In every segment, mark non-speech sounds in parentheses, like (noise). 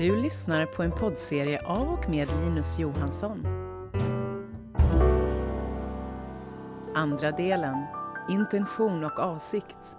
Du lyssnar på en poddserie av och med Linus Johansson. Andra delen, intention och avsikt.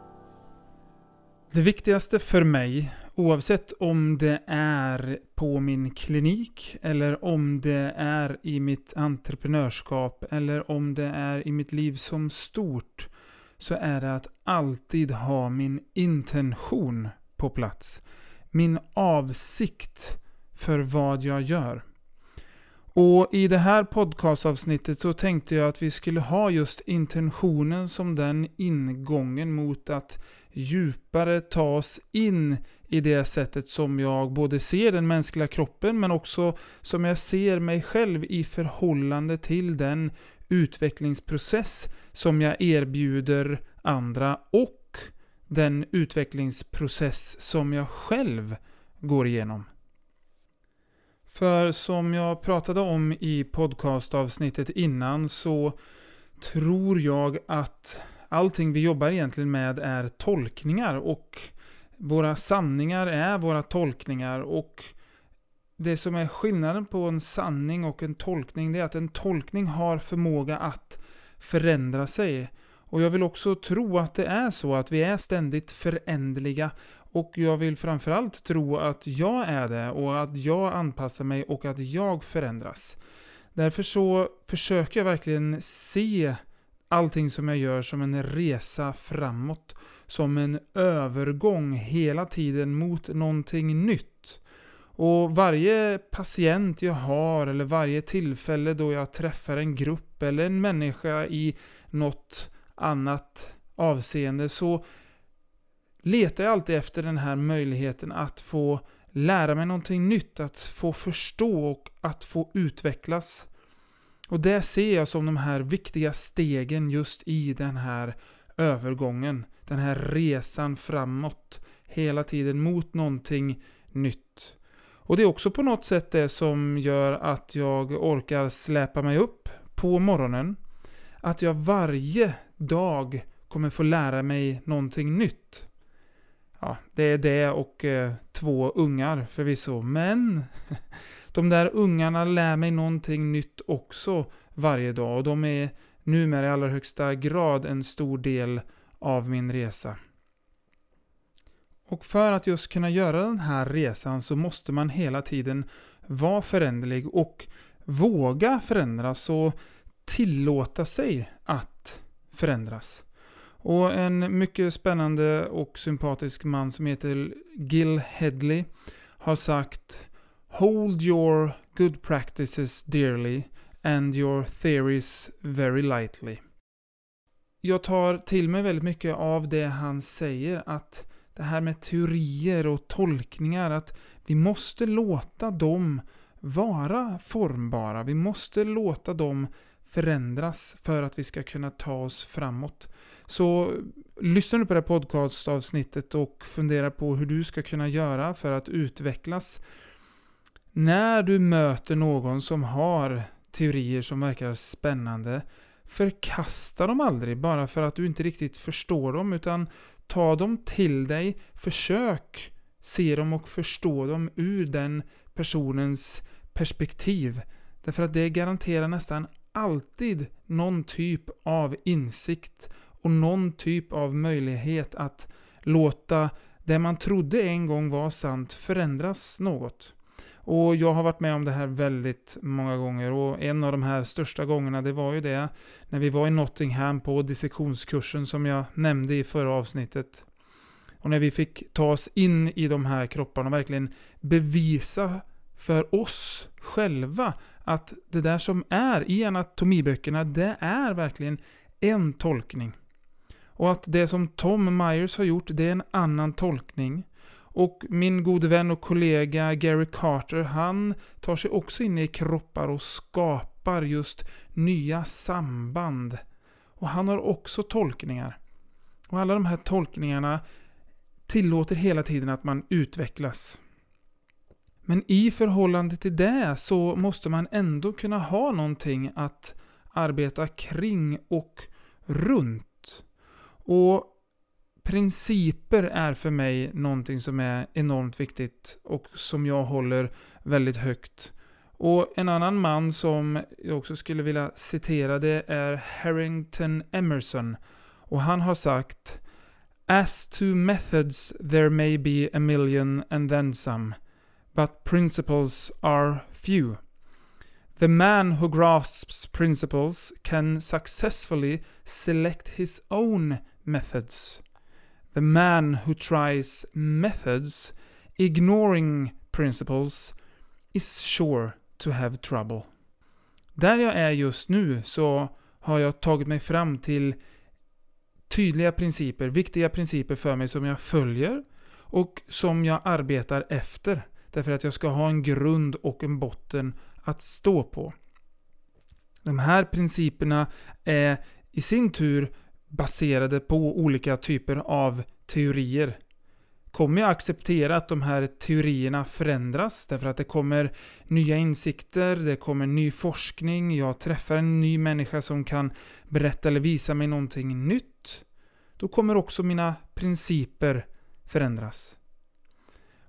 Det viktigaste för mig, oavsett om det är på min klinik eller om det är i mitt entreprenörskap eller om det är i mitt liv som stort, så är det att alltid ha min intention på plats. Min avsikt för vad jag gör. Och i det här podcastavsnittet så tänkte jag att vi skulle ha just intentionen som den ingången mot att djupare ta oss in i det sättet som jag både ser den mänskliga kroppen men också som jag ser mig själv i förhållande till den utvecklingsprocess som jag erbjuder andra och den utvecklingsprocess som jag själv går igenom. För som jag pratade om i podcastavsnittet innan så tror jag att allting vi jobbar egentligen med är tolkningar och våra sanningar är våra tolkningar och det som är skillnaden på en sanning och en tolkning det är att en tolkning har förmåga att förändra sig. Och jag vill också tro att det är så att vi är ständigt förändliga och jag vill framförallt tro att jag är det och att jag anpassar mig och att jag förändras. Därför så försöker jag verkligen se allting som jag gör som en resa framåt. Som en övergång hela tiden mot någonting nytt. Och varje patient jag har eller varje tillfälle då jag träffar en grupp eller en människa i något annat avseende så letar jag alltid efter den här möjligheten att få lära mig någonting nytt, att få förstå och att få utvecklas. Och det ser jag som de här viktiga stegen just i den här övergången. Den här resan framåt. Hela tiden mot någonting nytt. Och det är också på något sätt det som gör att jag orkar släpa mig upp på morgonen. Att jag varje dag kommer få lära mig någonting nytt. Ja, det är det och eh, två ungar förvisso. Men (laughs) de där ungarna lär mig någonting nytt också varje dag. Och de är numera i allra högsta grad en stor del av min resa. Och för att just kunna göra den här resan så måste man hela tiden vara föränderlig och våga förändras och tillåta sig att förändras. Och en mycket spännande och sympatisk man som heter Gil Headley har sagt Hold your good practices dearly and your theories very lightly. Jag tar till mig väldigt mycket av det han säger att det här med teorier och tolkningar, att vi måste låta dem vara formbara. Vi måste låta dem förändras för att vi ska kunna ta oss framåt. Så lyssna nu på det här podcastavsnittet och fundera på hur du ska kunna göra för att utvecklas. När du möter någon som har teorier som verkar spännande, förkasta dem aldrig bara för att du inte riktigt förstår dem, utan ta dem till dig, försök se dem och förstå dem ur den personens perspektiv. Därför att det garanterar nästan alltid någon typ av insikt och någon typ av möjlighet att låta det man trodde en gång var sant förändras något. Och jag har varit med om det här väldigt många gånger och en av de här största gångerna det var ju det när vi var i Nottingham på dissektionskursen som jag nämnde i förra avsnittet. Och när vi fick ta oss in i de här kropparna och verkligen bevisa för oss själva att det där som är i anatomiböckerna, det är verkligen en tolkning. Och att det som Tom Myers har gjort, det är en annan tolkning. Och min gode vän och kollega Gary Carter, han tar sig också in i kroppar och skapar just nya samband. Och han har också tolkningar. Och alla de här tolkningarna tillåter hela tiden att man utvecklas. Men i förhållande till det så måste man ändå kunna ha någonting att arbeta kring och runt. Och principer är för mig någonting som är enormt viktigt och som jag håller väldigt högt. Och en annan man som jag också skulle vilja citera det är Harrington Emerson. Och han har sagt As to methods there may be a million and then some, but principles are few. The man who grasps principles can successfully select his own methods. The man who tries methods, ignoring principles, is sure to have trouble. Där jag är just nu så har jag tagit mig fram till tydliga principer, viktiga principer för mig som jag följer och som jag arbetar efter. Därför att jag ska ha en grund och en botten att stå på. De här principerna är i sin tur baserade på olika typer av teorier. Kommer jag acceptera att de här teorierna förändras? Därför att det kommer nya insikter, det kommer ny forskning, jag träffar en ny människa som kan berätta eller visa mig någonting nytt. Då kommer också mina principer förändras.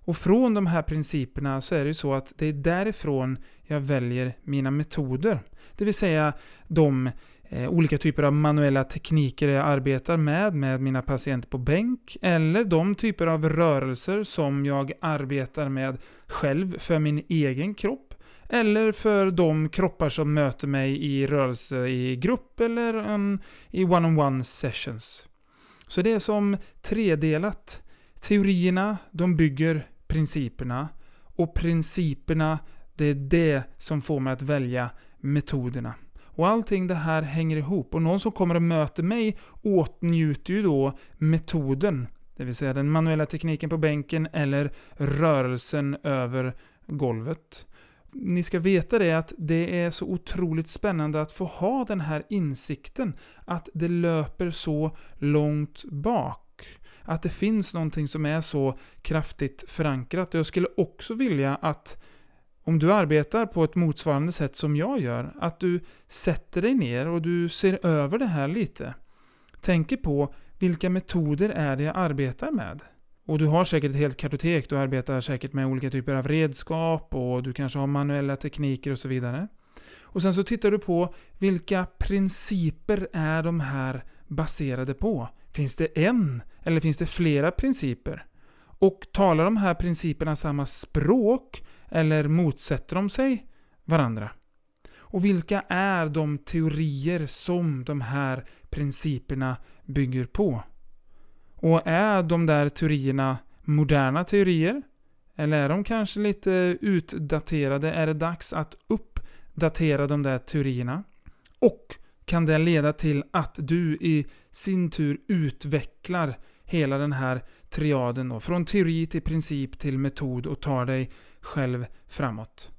Och från de här principerna så är det så att det är därifrån jag väljer mina metoder. Det vill säga de eh, olika typer av manuella tekniker jag arbetar med, med mina patienter på bänk, eller de typer av rörelser som jag arbetar med själv för min egen kropp, eller för de kroppar som möter mig i rörelse i grupp eller en, i one-on-one sessions. Så det är som tredelat. Teorierna, de bygger principerna. Och principerna, det är det som får mig att välja metoderna. Och allting det här hänger ihop. Och någon som kommer och möter mig åtnjuter ju då metoden. Det vill säga den manuella tekniken på bänken eller rörelsen över golvet. Ni ska veta det att det är så otroligt spännande att få ha den här insikten. Att det löper så långt bak att det finns någonting som är så kraftigt förankrat. Jag skulle också vilja att om du arbetar på ett motsvarande sätt som jag gör, att du sätter dig ner och du ser över det här lite. Tänker på vilka metoder är det jag arbetar med? Och du har säkert ett helt kartotek, du arbetar säkert med olika typer av redskap och du kanske har manuella tekniker och så vidare. Och sen så tittar du på vilka principer är de här baserade på? Finns det en eller finns det flera principer? Och talar de här principerna samma språk eller motsätter de sig varandra? Och vilka är de teorier som de här principerna bygger på? Och är de där teorierna moderna teorier? Eller är de kanske lite utdaterade? Är det dags att uppdatera de där teorierna? Och kan det leda till att du i sin tur utvecklar hela den här triaden då, från teori till princip till metod och tar dig själv framåt.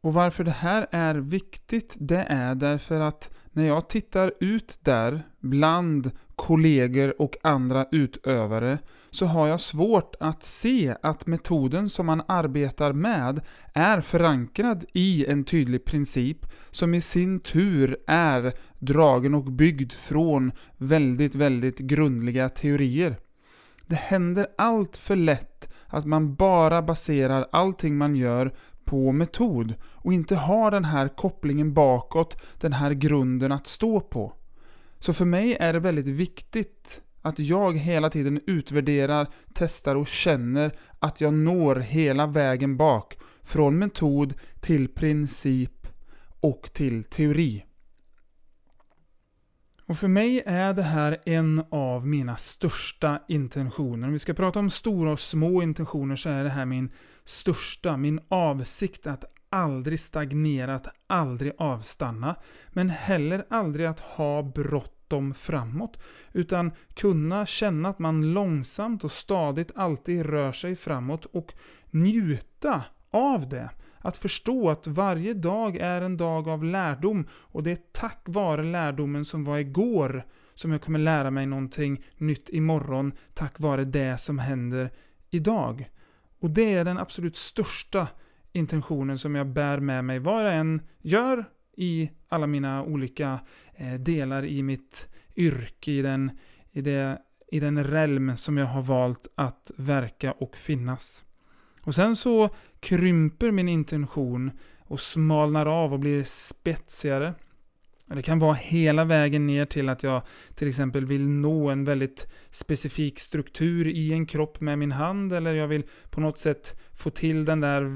Och varför det här är viktigt, det är därför att när jag tittar ut där bland kollegor och andra utövare så har jag svårt att se att metoden som man arbetar med är förankrad i en tydlig princip som i sin tur är dragen och byggd från väldigt, väldigt grundliga teorier. Det händer allt för lätt att man bara baserar allting man gör på metod och inte har den här kopplingen bakåt, den här grunden att stå på. Så för mig är det väldigt viktigt att jag hela tiden utvärderar, testar och känner att jag når hela vägen bak. Från metod till princip och till teori. Och för mig är det här en av mina största intentioner. Om vi ska prata om stora och små intentioner så är det här min största, min avsikt att aldrig stagnera, att aldrig avstanna. Men heller aldrig att ha bråttom framåt. Utan kunna känna att man långsamt och stadigt alltid rör sig framåt och njuta av det. Att förstå att varje dag är en dag av lärdom och det är tack vare lärdomen som var igår som jag kommer lära mig någonting nytt imorgon tack vare det som händer idag. Och det är den absolut största intentionen som jag bär med mig vad jag än gör i alla mina olika eh, delar i mitt yrke, i, den, i det i den realm som jag har valt att verka och finnas. Och sen så krymper min intention och smalnar av och blir spetsigare. Det kan vara hela vägen ner till att jag till exempel vill nå en väldigt specifik struktur i en kropp med min hand eller jag vill på något sätt få till den där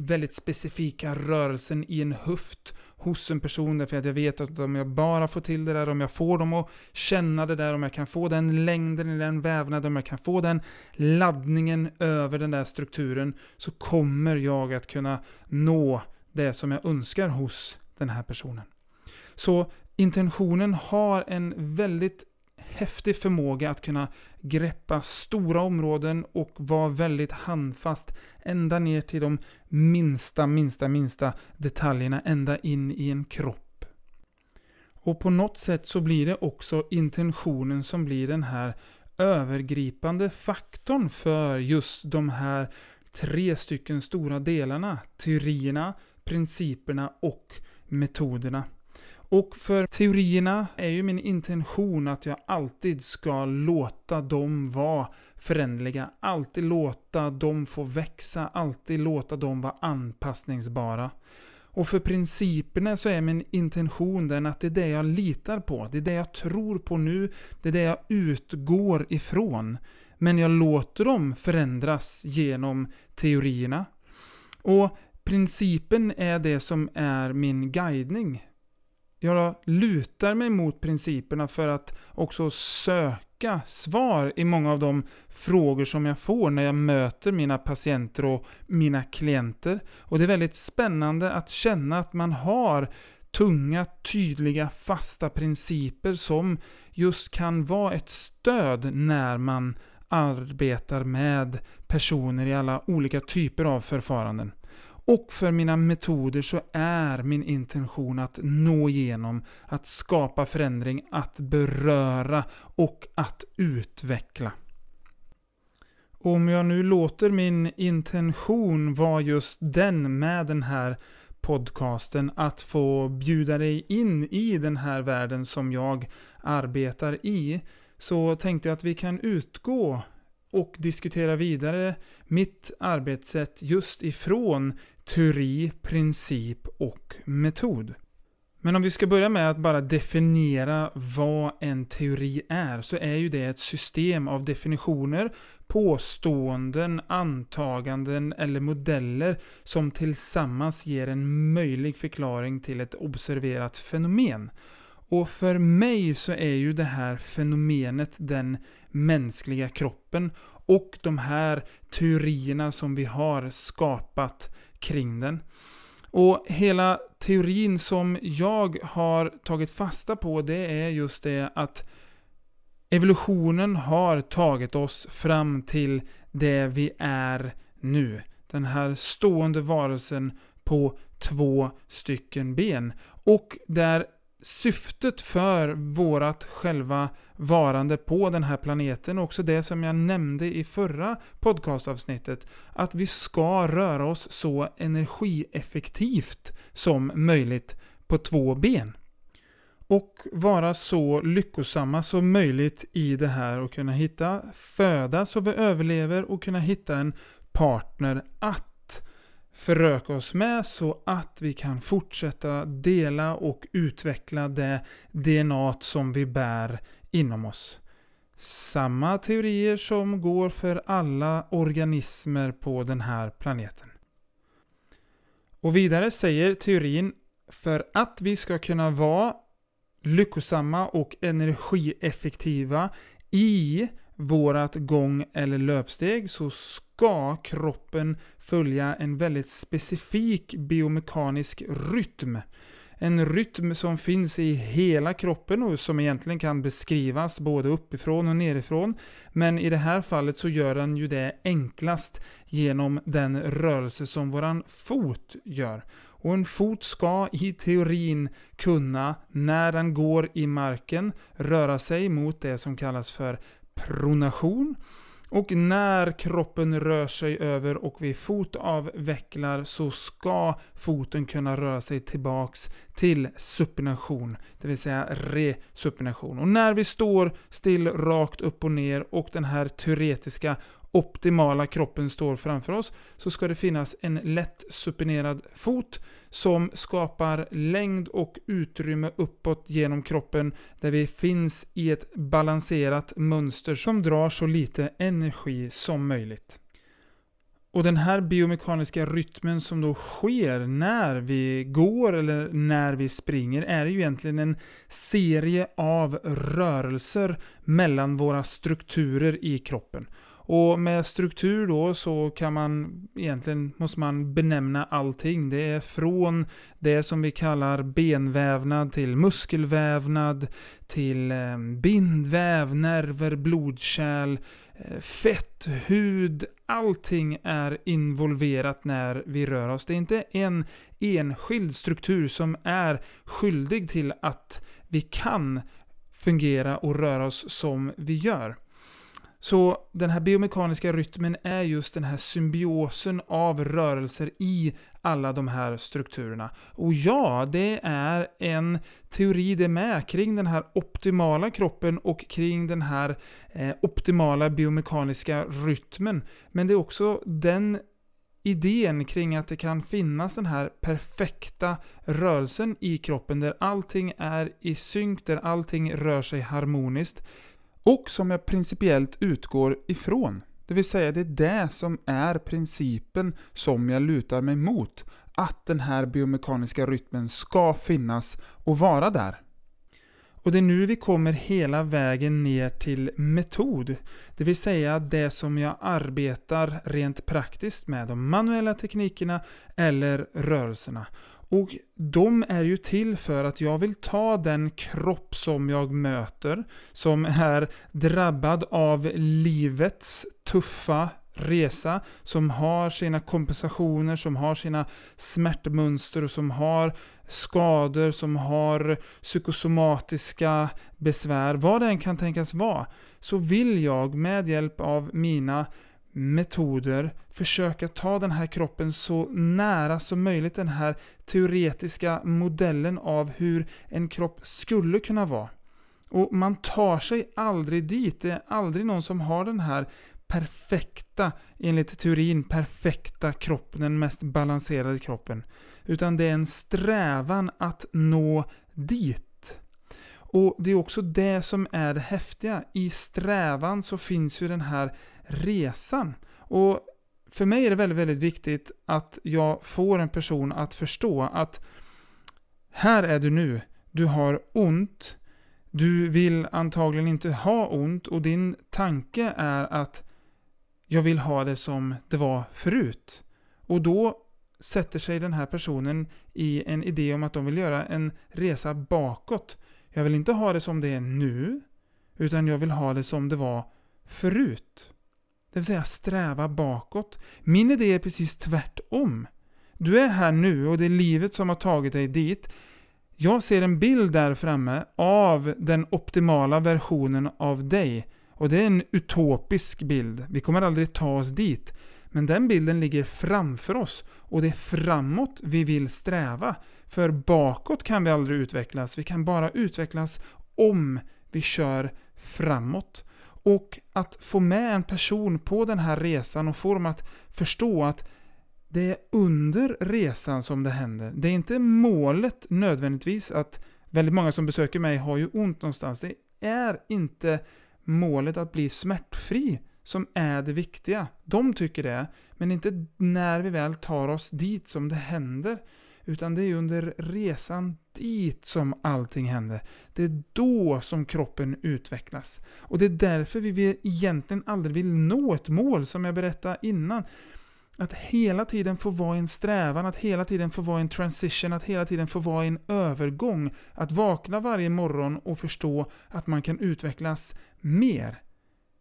väldigt specifika rörelsen i en höft hos en person därför att jag vet att om jag bara får till det där, om jag får dem att känna det där, om jag kan få den längden i den vävnaden, om jag kan få den laddningen över den där strukturen så kommer jag att kunna nå det som jag önskar hos den här personen. Så intentionen har en väldigt häftig förmåga att kunna greppa stora områden och vara väldigt handfast ända ner till de minsta, minsta, minsta detaljerna ända in i en kropp. Och på något sätt så blir det också intentionen som blir den här övergripande faktorn för just de här tre stycken stora delarna. Teorierna, principerna och metoderna. Och för teorierna är ju min intention att jag alltid ska låta dem vara förändliga. Alltid låta dem få växa, alltid låta dem vara anpassningsbara. Och för principerna så är min intention den att det är det jag litar på. Det är det jag tror på nu. Det är det jag utgår ifrån. Men jag låter dem förändras genom teorierna. Och principen är det som är min guidning. Jag lutar mig mot principerna för att också söka svar i många av de frågor som jag får när jag möter mina patienter och mina klienter. Och det är väldigt spännande att känna att man har tunga, tydliga, fasta principer som just kan vara ett stöd när man arbetar med personer i alla olika typer av förfaranden. Och för mina metoder så är min intention att nå igenom, att skapa förändring, att beröra och att utveckla. Om jag nu låter min intention vara just den med den här podcasten, att få bjuda dig in i den här världen som jag arbetar i, så tänkte jag att vi kan utgå och diskutera vidare mitt arbetssätt just ifrån teori, princip och metod. Men om vi ska börja med att bara definiera vad en teori är, så är ju det ett system av definitioner, påståenden, antaganden eller modeller som tillsammans ger en möjlig förklaring till ett observerat fenomen. Och för mig så är ju det här fenomenet den mänskliga kroppen och de här teorierna som vi har skapat kring den. Och hela teorin som jag har tagit fasta på det är just det att evolutionen har tagit oss fram till det vi är nu. Den här stående varelsen på två stycken ben. Och där syftet för vårat själva varande på den här planeten, och också det som jag nämnde i förra podcastavsnittet, att vi ska röra oss så energieffektivt som möjligt på två ben. Och vara så lyckosamma som möjligt i det här och kunna hitta föda så vi överlever och kunna hitta en partner att föröka oss med så att vi kan fortsätta dela och utveckla det DNA som vi bär inom oss. Samma teorier som går för alla organismer på den här planeten. Och vidare säger teorin, för att vi ska kunna vara lyckosamma och energieffektiva i vårat gång eller löpsteg så ska kroppen följa en väldigt specifik biomekanisk rytm. En rytm som finns i hela kroppen och som egentligen kan beskrivas både uppifrån och nerifrån. Men i det här fallet så gör den ju det enklast genom den rörelse som våran fot gör. Och en fot ska i teorin kunna, när den går i marken, röra sig mot det som kallas för pronation. Och när kroppen rör sig över och vi fotavvecklar så ska foten kunna röra sig tillbaks till supination, det vill säga resupination. Och när vi står still rakt upp och ner och den här teoretiska optimala kroppen står framför oss så ska det finnas en lätt supinerad fot som skapar längd och utrymme uppåt genom kroppen där vi finns i ett balanserat mönster som drar så lite energi som möjligt. Och den här biomekaniska rytmen som då sker när vi går eller när vi springer är ju egentligen en serie av rörelser mellan våra strukturer i kroppen. Och med struktur då så kan man egentligen måste man benämna allting. Det är från det som vi kallar benvävnad till muskelvävnad till eh, bindväv, nerver, blodkärl, eh, fett, hud. Allting är involverat när vi rör oss. Det är inte en enskild struktur som är skyldig till att vi kan fungera och röra oss som vi gör. Så den här biomekaniska rytmen är just den här symbiosen av rörelser i alla de här strukturerna. Och ja, det är en teori det med kring den här optimala kroppen och kring den här eh, optimala biomekaniska rytmen. Men det är också den idén kring att det kan finnas den här perfekta rörelsen i kroppen där allting är i synk, där allting rör sig harmoniskt och som jag principiellt utgår ifrån. Det vill säga, det är det som är principen som jag lutar mig mot. Att den här biomekaniska rytmen ska finnas och vara där. Och det är nu vi kommer hela vägen ner till metod. Det vill säga det som jag arbetar rent praktiskt med, de manuella teknikerna eller rörelserna. Och de är ju till för att jag vill ta den kropp som jag möter, som är drabbad av livets tuffa resa, som har sina kompensationer, som har sina smärtmönster, som har skador, som har psykosomatiska besvär, vad det än kan tänkas vara, så vill jag med hjälp av mina metoder försöka ta den här kroppen så nära som möjligt den här teoretiska modellen av hur en kropp skulle kunna vara. Och man tar sig aldrig dit. Det är aldrig någon som har den här perfekta, enligt teorin, perfekta kroppen, den mest balanserade kroppen. Utan det är en strävan att nå dit. Och det är också det som är det häftiga. I strävan så finns ju den här resan. Och för mig är det väldigt, väldigt viktigt att jag får en person att förstå att här är du nu. Du har ont. Du vill antagligen inte ha ont och din tanke är att jag vill ha det som det var förut. Och då sätter sig den här personen i en idé om att de vill göra en resa bakåt. Jag vill inte ha det som det är nu, utan jag vill ha det som det var förut. Det vill säga sträva bakåt. Min idé är precis tvärtom. Du är här nu och det är livet som har tagit dig dit. Jag ser en bild där framme av den optimala versionen av dig. Och det är en utopisk bild. Vi kommer aldrig ta oss dit. Men den bilden ligger framför oss och det är framåt vi vill sträva. För bakåt kan vi aldrig utvecklas. Vi kan bara utvecklas om vi kör framåt. Och att få med en person på den här resan och få dem att förstå att det är under resan som det händer. Det är inte målet nödvändigtvis att väldigt många som besöker mig har ju ont någonstans. Det är inte målet att bli smärtfri som är det viktiga. De tycker det, men inte när vi väl tar oss dit som det händer. Utan det är under resan dit som allting händer. Det är då som kroppen utvecklas. Och det är därför vi egentligen aldrig vill nå ett mål, som jag berättade innan. Att hela tiden få vara i en strävan, att hela tiden få vara i en transition, att hela tiden få vara i en övergång. Att vakna varje morgon och förstå att man kan utvecklas mer.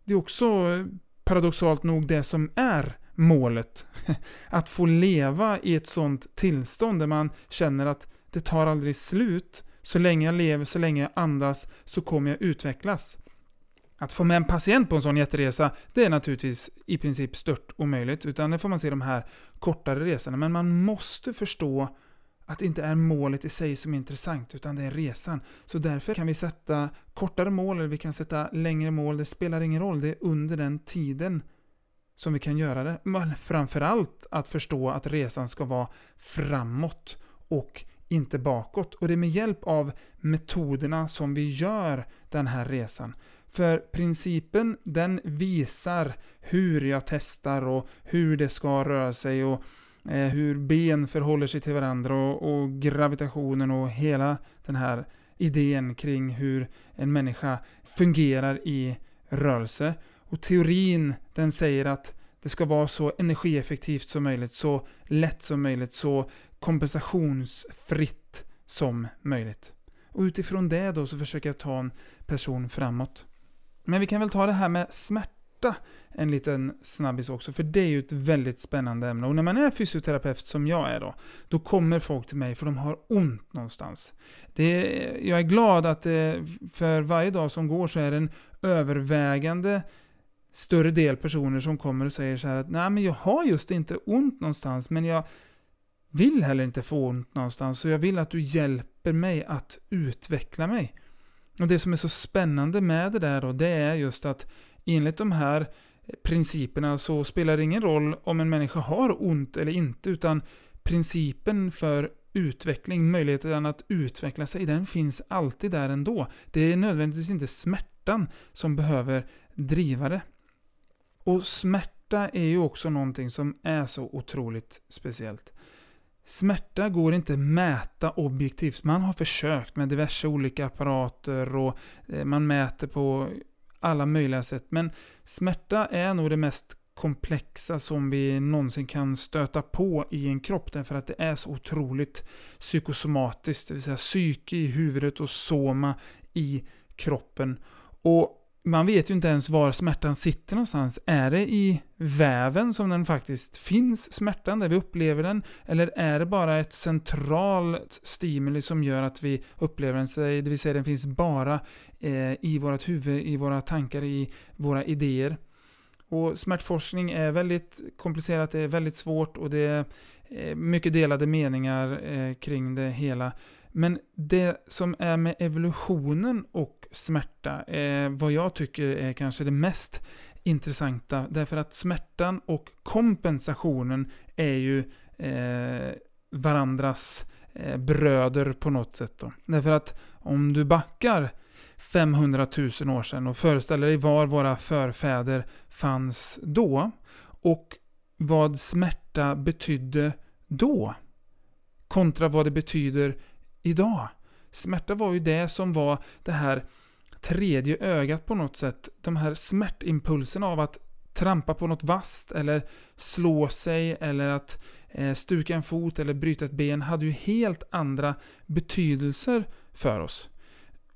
Det är också eh, paradoxalt nog det som är målet. (laughs) Att få leva i ett sånt tillstånd där man känner att det tar aldrig slut. Så länge jag lever, så länge jag andas, så kommer jag utvecklas. Att få med en patient på en sån jätteresa, det är naturligtvis i princip stört omöjligt, utan det får man se de här kortare resorna. Men man måste förstå att det inte är målet i sig som är intressant, utan det är resan. Så därför kan vi sätta kortare mål, eller vi kan sätta längre mål, det spelar ingen roll, det är under den tiden som vi kan göra det. Men framförallt att förstå att resan ska vara framåt och inte bakåt. Och det är med hjälp av metoderna som vi gör den här resan. För principen den visar hur jag testar och hur det ska röra sig och Eh, hur ben förhåller sig till varandra och, och gravitationen och hela den här idén kring hur en människa fungerar i rörelse. Och teorin den säger att det ska vara så energieffektivt som möjligt, så lätt som möjligt, så kompensationsfritt som möjligt. Och utifrån det då så försöker jag ta en person framåt. Men vi kan väl ta det här med smärta en liten snabbis också, för det är ju ett väldigt spännande ämne. Och när man är fysioterapeut som jag är då, då kommer folk till mig för de har ont någonstans. Det är, jag är glad att det, för varje dag som går så är det en övervägande större del personer som kommer och säger så här att nej men jag har just inte ont någonstans, men jag vill heller inte få ont någonstans, så jag vill att du hjälper mig att utveckla mig. Och det som är så spännande med det där då, det är just att enligt de här principerna så spelar det ingen roll om en människa har ont eller inte, utan principen för utveckling, möjligheten att utveckla sig, den finns alltid där ändå. Det är nödvändigtvis inte smärtan som behöver driva det. Och smärta är ju också någonting som är så otroligt speciellt. Smärta går inte att mäta objektivt. Man har försökt med diverse olika apparater och eh, man mäter på alla möjliga sätt. Men smärta är nog det mest komplexa som vi någonsin kan stöta på i en kropp. Därför att det är så otroligt psykosomatiskt. Det vill säga psyke i huvudet och soma i kroppen. Och man vet ju inte ens var smärtan sitter någonstans. Är det i väven som den faktiskt finns, smärtan, där vi upplever den? Eller är det bara ett centralt stimuli som gör att vi upplever den? Det vill säga den finns bara eh, i vårt huvud, i våra tankar, i våra idéer. Och smärtforskning är väldigt komplicerat, det är väldigt svårt och det är eh, mycket delade meningar eh, kring det hela. Men det som är med evolutionen och smärta är vad jag tycker är kanske det mest intressanta. Därför att smärtan och kompensationen är ju eh, varandras eh, bröder på något sätt. Då. Därför att om du backar 500 000 år sedan och föreställer dig var våra förfäder fanns då och vad smärta betydde då kontra vad det betyder idag. Smärta var ju det som var det här tredje ögat på något sätt. De här smärtimpulserna av att trampa på något vasst eller slå sig eller att eh, stuka en fot eller bryta ett ben hade ju helt andra betydelser för oss.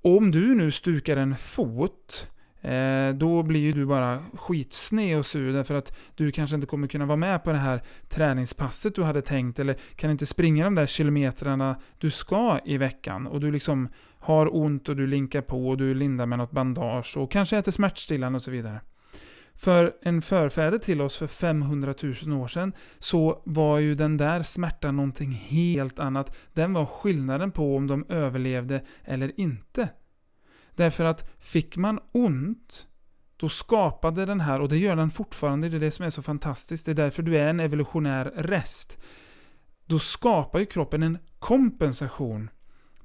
Om du nu stukar en fot Eh, då blir ju du bara skitsned och sur därför att du kanske inte kommer kunna vara med på det här träningspasset du hade tänkt eller kan inte springa de där kilometrarna du ska i veckan och du liksom har ont och du linkar på och du lindar med något bandage och kanske äter smärtstillande och så vidare. För en förfäder till oss för 500 000 år sedan så var ju den där smärtan någonting helt annat. Den var skillnaden på om de överlevde eller inte. Därför att fick man ont, då skapade den här, och det gör den fortfarande, det är det som är så fantastiskt, det är därför du är en evolutionär rest. Då skapar ju kroppen en kompensation.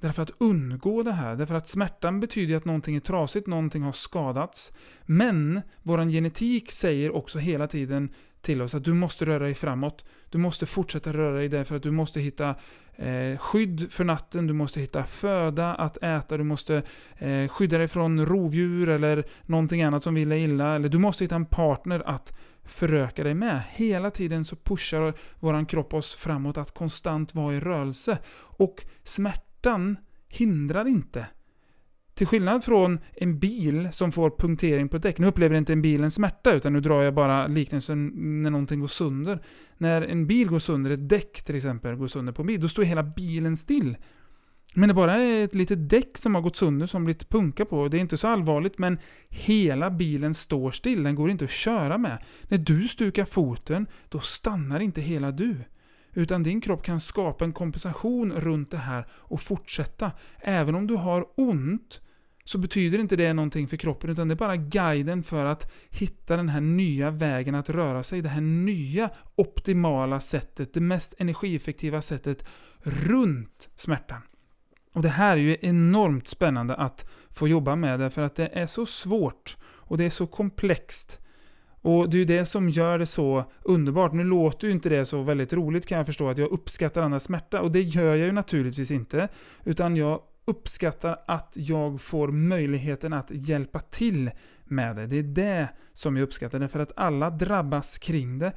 Därför att undgå det här. Därför att smärtan betyder att någonting är trasigt, någonting har skadats. Men vår genetik säger också hela tiden till oss att du måste röra dig framåt. Du måste fortsätta röra dig därför att du måste hitta eh, skydd för natten, du måste hitta föda att äta, du måste eh, skydda dig från rovdjur eller någonting annat som vill dig illa. Eller du måste hitta en partner att föröka dig med. Hela tiden så pushar vår kropp oss framåt att konstant vara i rörelse. Och smärtan hindrar inte till skillnad från en bil som får punktering på ett däck. Nu upplever inte en bil en smärta, utan nu drar jag bara liknelsen när någonting går sönder. När en bil går sönder, ett däck till exempel, går sönder på en bil, då står hela bilen still. Men det bara är ett litet däck som har gått sönder som blivit punka på. Det är inte så allvarligt men hela bilen står still. Den går inte att köra med. När du stukar foten, då stannar inte hela du. Utan din kropp kan skapa en kompensation runt det här och fortsätta. Även om du har ont så betyder inte det någonting för kroppen utan det är bara guiden för att hitta den här nya vägen att röra sig. Det här nya optimala sättet, det mest energieffektiva sättet runt smärtan. Och det här är ju enormt spännande att få jobba med därför att det är så svårt och det är så komplext. Och det är ju det som gör det så underbart. Nu låter ju inte det så väldigt roligt kan jag förstå, att jag uppskattar andras smärta. Och det gör jag ju naturligtvis inte. Utan jag uppskattar att jag får möjligheten att hjälpa till med det. Det är det som jag uppskattar, därför att alla drabbas kring det.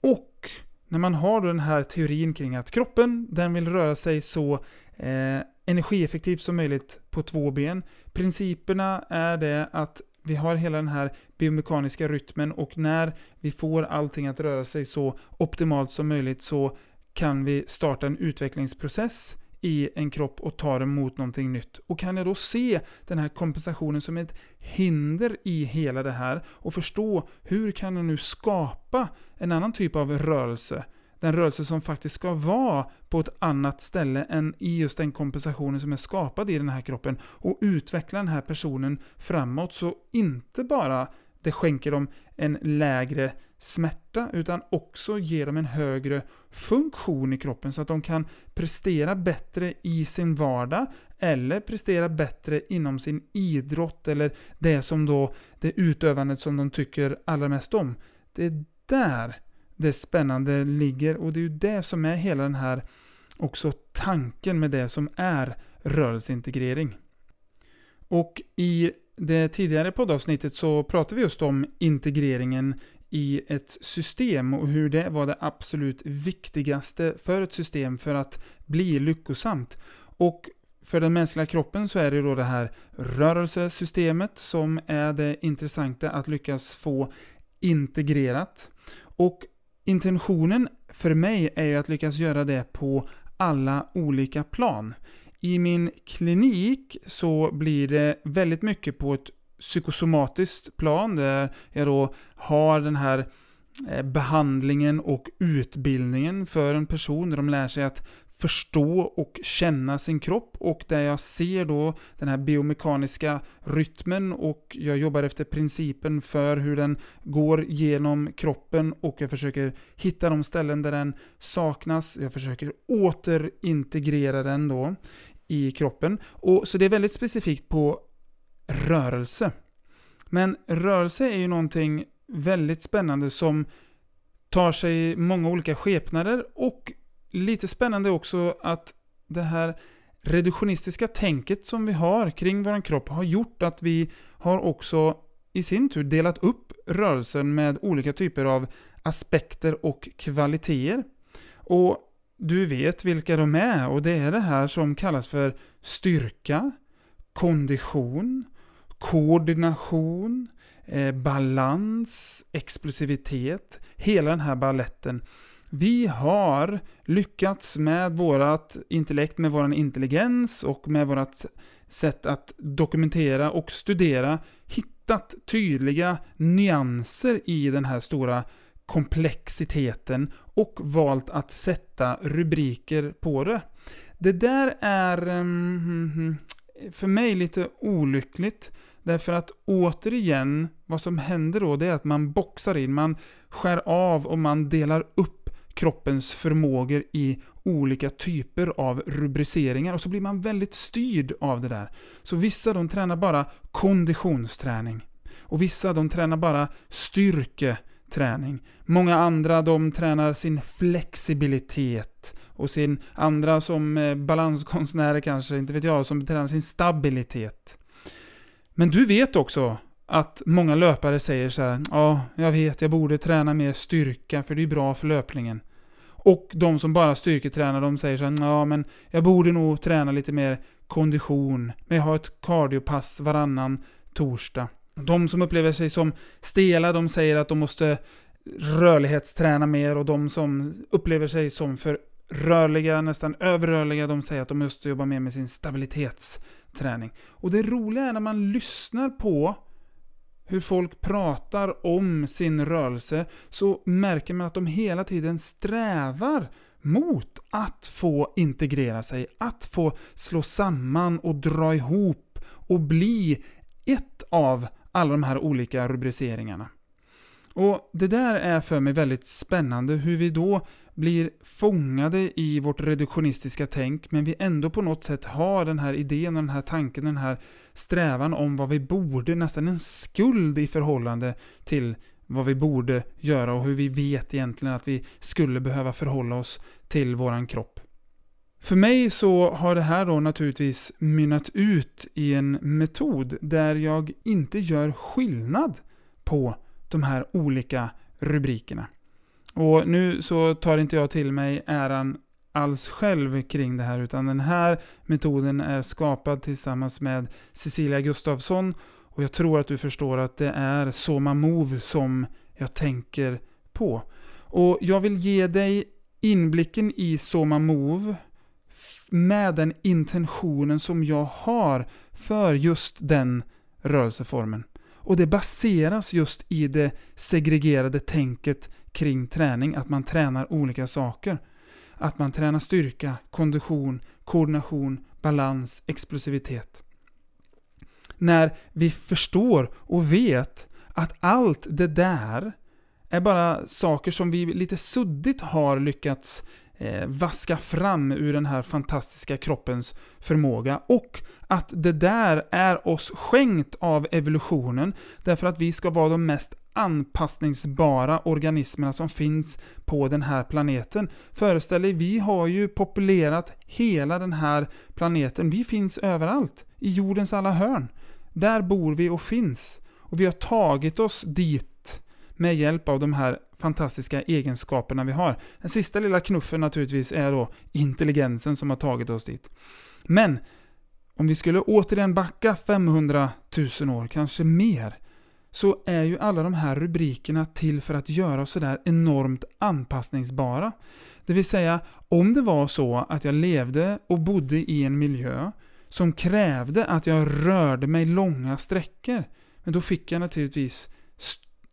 Och när man har den här teorin kring att kroppen, den vill röra sig så eh, energieffektivt som möjligt på två ben. Principerna är det att vi har hela den här biomekaniska rytmen och när vi får allting att röra sig så optimalt som möjligt så kan vi starta en utvecklingsprocess i en kropp och tar emot någonting nytt. Och kan jag då se den här kompensationen som ett hinder i hela det här och förstå hur kan jag nu skapa en annan typ av rörelse den rörelse som faktiskt ska vara på ett annat ställe än i just den kompensationen som är skapad i den här kroppen och utveckla den här personen framåt så inte bara det skänker dem en lägre smärta utan också ger dem en högre funktion i kroppen så att de kan prestera bättre i sin vardag eller prestera bättre inom sin idrott eller det som då det utövandet som de tycker allra mest om. Det är där det spännande ligger och det är ju det som är hela den här också tanken med det som är rörelseintegrering. Och i det tidigare poddavsnittet så pratade vi just om integreringen i ett system och hur det var det absolut viktigaste för ett system för att bli lyckosamt. Och för den mänskliga kroppen så är det då det här rörelsesystemet som är det intressanta att lyckas få integrerat. Och intentionen för mig är ju att lyckas göra det på alla olika plan. I min klinik så blir det väldigt mycket på ett psykosomatiskt plan där jag då har den här eh, behandlingen och utbildningen för en person där de lär sig att förstå och känna sin kropp och där jag ser då den här biomekaniska rytmen och jag jobbar efter principen för hur den går genom kroppen och jag försöker hitta de ställen där den saknas. Jag försöker återintegrera den då i kroppen. Och, så det är väldigt specifikt på rörelse. Men rörelse är ju någonting väldigt spännande som tar sig många olika skepnader och lite spännande också att det här reduktionistiska tänket som vi har kring vår kropp har gjort att vi har också i sin tur delat upp rörelsen med olika typer av aspekter och kvaliteter. Och du vet vilka de är och det är det här som kallas för styrka, kondition, koordination, eh, balans, explosivitet. Hela den här balletten. Vi har lyckats med vårt intellekt, med vår intelligens och med vårt sätt att dokumentera och studera hittat tydliga nyanser i den här stora komplexiteten och valt att sätta rubriker på det. Det där är um, för mig lite olyckligt. Därför att återigen, vad som händer då, det är att man boxar in, man skär av och man delar upp kroppens förmågor i olika typer av rubriceringar och så blir man väldigt styrd av det där. Så vissa de tränar bara konditionsträning. Och vissa de tränar bara träning. Många andra de tränar sin flexibilitet. Och sin andra som eh, balanskonstnärer kanske, inte vet jag, som tränar sin stabilitet. Men du vet också att många löpare säger så här, ja, jag vet, jag borde träna mer styrka för det är bra för löpningen. Och de som bara styrketränar, de säger så här, ja men jag borde nog träna lite mer kondition, men jag har ett cardiopass varannan torsdag. De som upplever sig som stela, de säger att de måste rörlighetsträna mer och de som upplever sig som för rörliga, nästan överrörliga. De säger att de måste jobba mer med sin stabilitetsträning. Och det roliga är när man lyssnar på hur folk pratar om sin rörelse så märker man att de hela tiden strävar mot att få integrera sig, att få slå samman och dra ihop och bli ett av alla de här olika rubriceringarna. Och Det där är för mig väldigt spännande hur vi då blir fångade i vårt reduktionistiska tänk men vi ändå på något sätt har den här idén och den här tanken, den här strävan om vad vi borde, nästan en skuld i förhållande till vad vi borde göra och hur vi vet egentligen att vi skulle behöva förhålla oss till våran kropp. För mig så har det här då naturligtvis mynnat ut i en metod där jag inte gör skillnad på de här olika rubrikerna. Och nu så tar inte jag till mig äran alls själv kring det här, utan den här metoden är skapad tillsammans med Cecilia Gustafsson och jag tror att du förstår att det är Soma Move som jag tänker på. Och jag vill ge dig inblicken i Soma Move med den intentionen som jag har för just den rörelseformen. Och det baseras just i det segregerade tänket kring träning, att man tränar olika saker. Att man tränar styrka, kondition, koordination, balans, explosivitet. När vi förstår och vet att allt det där är bara saker som vi lite suddigt har lyckats eh, vaska fram ur den här fantastiska kroppens förmåga. Och att det där är oss skänkt av evolutionen därför att vi ska vara de mest anpassningsbara organismerna som finns på den här planeten. Föreställ dig, vi har ju populerat hela den här planeten. Vi finns överallt, i jordens alla hörn. Där bor vi och finns. Och vi har tagit oss dit med hjälp av de här fantastiska egenskaperna vi har. Den sista lilla knuffen naturligtvis är då intelligensen som har tagit oss dit. Men om vi skulle återigen backa 500 000 år, kanske mer, så är ju alla de här rubrikerna till för att göra oss sådär enormt anpassningsbara. Det vill säga, om det var så att jag levde och bodde i en miljö som krävde att jag rörde mig långa sträckor, men då fick jag naturligtvis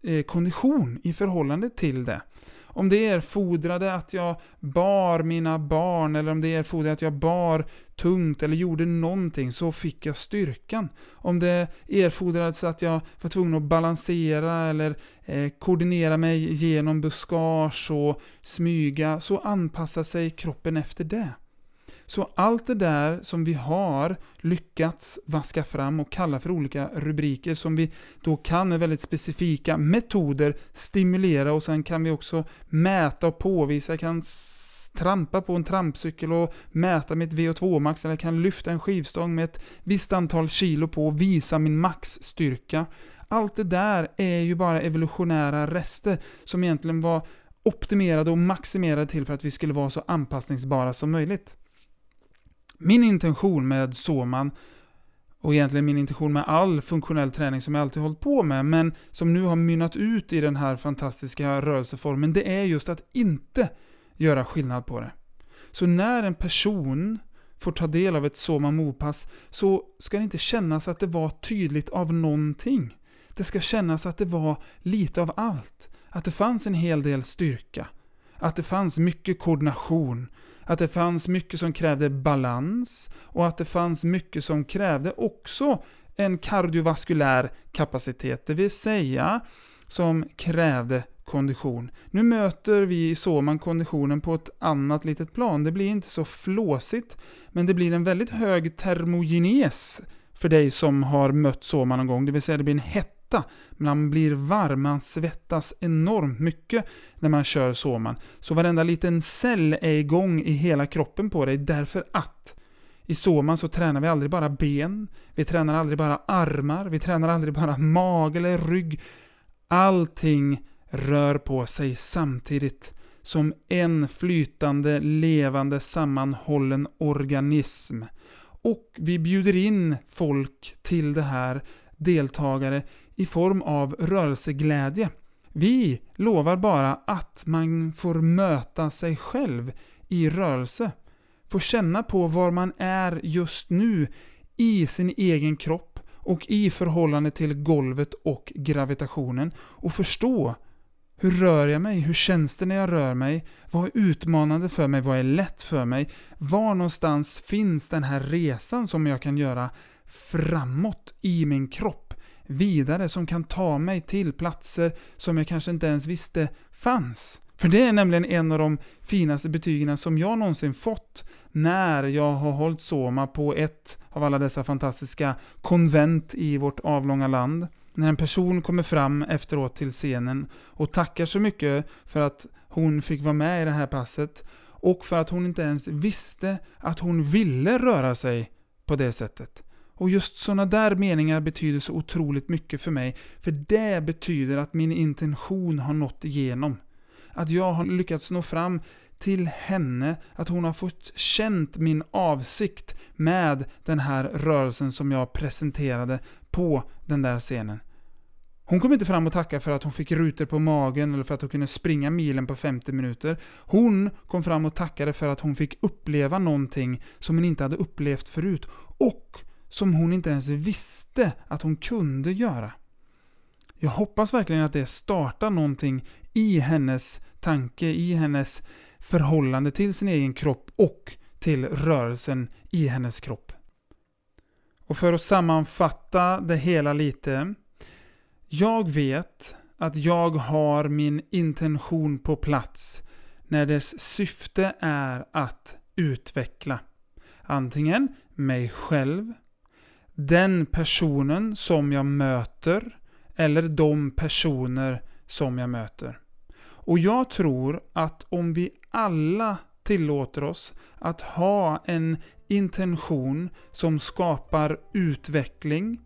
Eh, kondition i förhållande till det. Om det erfordrade att jag bar mina barn eller om det erfordrade att jag bar tungt eller gjorde någonting så fick jag styrkan. Om det erfordrades att jag var tvungen att balansera eller eh, koordinera mig genom buskage och smyga så anpassar sig kroppen efter det. Så allt det där som vi har lyckats vaska fram och kalla för olika rubriker som vi då kan med väldigt specifika metoder stimulera och sen kan vi också mäta och påvisa. Jag kan trampa på en trampcykel och mäta mitt VO2 max eller jag kan lyfta en skivstång med ett visst antal kilo på och visa min maxstyrka. Allt det där är ju bara evolutionära rester som egentligen var optimerade och maximerade till för att vi skulle vara så anpassningsbara som möjligt. Min intention med Soman, och egentligen min intention med all funktionell träning som jag alltid hållit på med, men som nu har mynnat ut i den här fantastiska rörelseformen, det är just att inte göra skillnad på det. Så när en person får ta del av ett Soma Move-pass så ska det inte kännas att det var tydligt av någonting. Det ska kännas att det var lite av allt. Att det fanns en hel del styrka. Att det fanns mycket koordination att det fanns mycket som krävde balans och att det fanns mycket som krävde också en kardiovaskulär kapacitet, det vill säga som krävde kondition. Nu möter vi i Soman konditionen på ett annat litet plan. Det blir inte så flåsigt, men det blir en väldigt hög termogenes för dig som har mött Soman någon gång, det vill säga det blir en hett hetta. Man blir varm, man svettas enormt mycket när man kör Soman. Så varenda liten cell är igång i hela kroppen på dig därför att i Soman så tränar vi aldrig bara ben, vi tränar aldrig bara armar, vi tränar aldrig bara mage eller rygg. Allting rör på sig samtidigt som en flytande, levande, sammanhållen organism. Och vi bjuder in folk till det här, deltagare, i form av rörelseglädje. Vi lovar bara att man får möta sig själv i rörelse. Få känna på var man är just nu i sin egen kropp och i förhållande till golvet och gravitationen och förstå hur rör jag mig? Hur känns det när jag rör mig? Vad är utmanande för mig? Vad är lätt för mig? Var någonstans finns den här resan som jag kan göra framåt i min kropp? Vidare, som kan ta mig till platser som jag kanske inte ens visste fanns. För det är nämligen en av de finaste betygen som jag någonsin fått när jag har hållit soma på ett av alla dessa fantastiska konvent i vårt avlånga land. När en person kommer fram efteråt till scenen och tackar så mycket för att hon fick vara med i det här passet och för att hon inte ens visste att hon ville röra sig på det sättet. Och just sådana där meningar betyder så otroligt mycket för mig, för det betyder att min intention har nått igenom. Att jag har lyckats nå fram till henne, att hon har fått känt min avsikt med den här rörelsen som jag presenterade på den där scenen. Hon kom inte fram och tackade för att hon fick rutor på magen eller för att hon kunde springa milen på 50 minuter. Hon kom fram och tackade för att hon fick uppleva någonting som hon inte hade upplevt förut. Och som hon inte ens visste att hon kunde göra. Jag hoppas verkligen att det startar någonting i hennes tanke, i hennes förhållande till sin egen kropp och till rörelsen i hennes kropp. Och för att sammanfatta det hela lite. Jag vet att jag har min intention på plats när dess syfte är att utveckla. Antingen mig själv, den personen som jag möter eller de personer som jag möter. Och jag tror att om vi alla tillåter oss att ha en intention som skapar utveckling,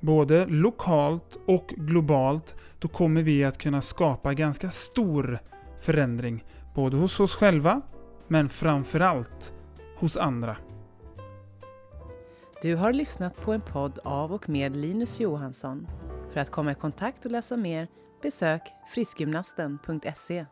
både lokalt och globalt, då kommer vi att kunna skapa ganska stor förändring. Både hos oss själva, men framförallt hos andra. Du har lyssnat på en podd av och med Linus Johansson. För att komma i kontakt och läsa mer, besök friskgymnasten.se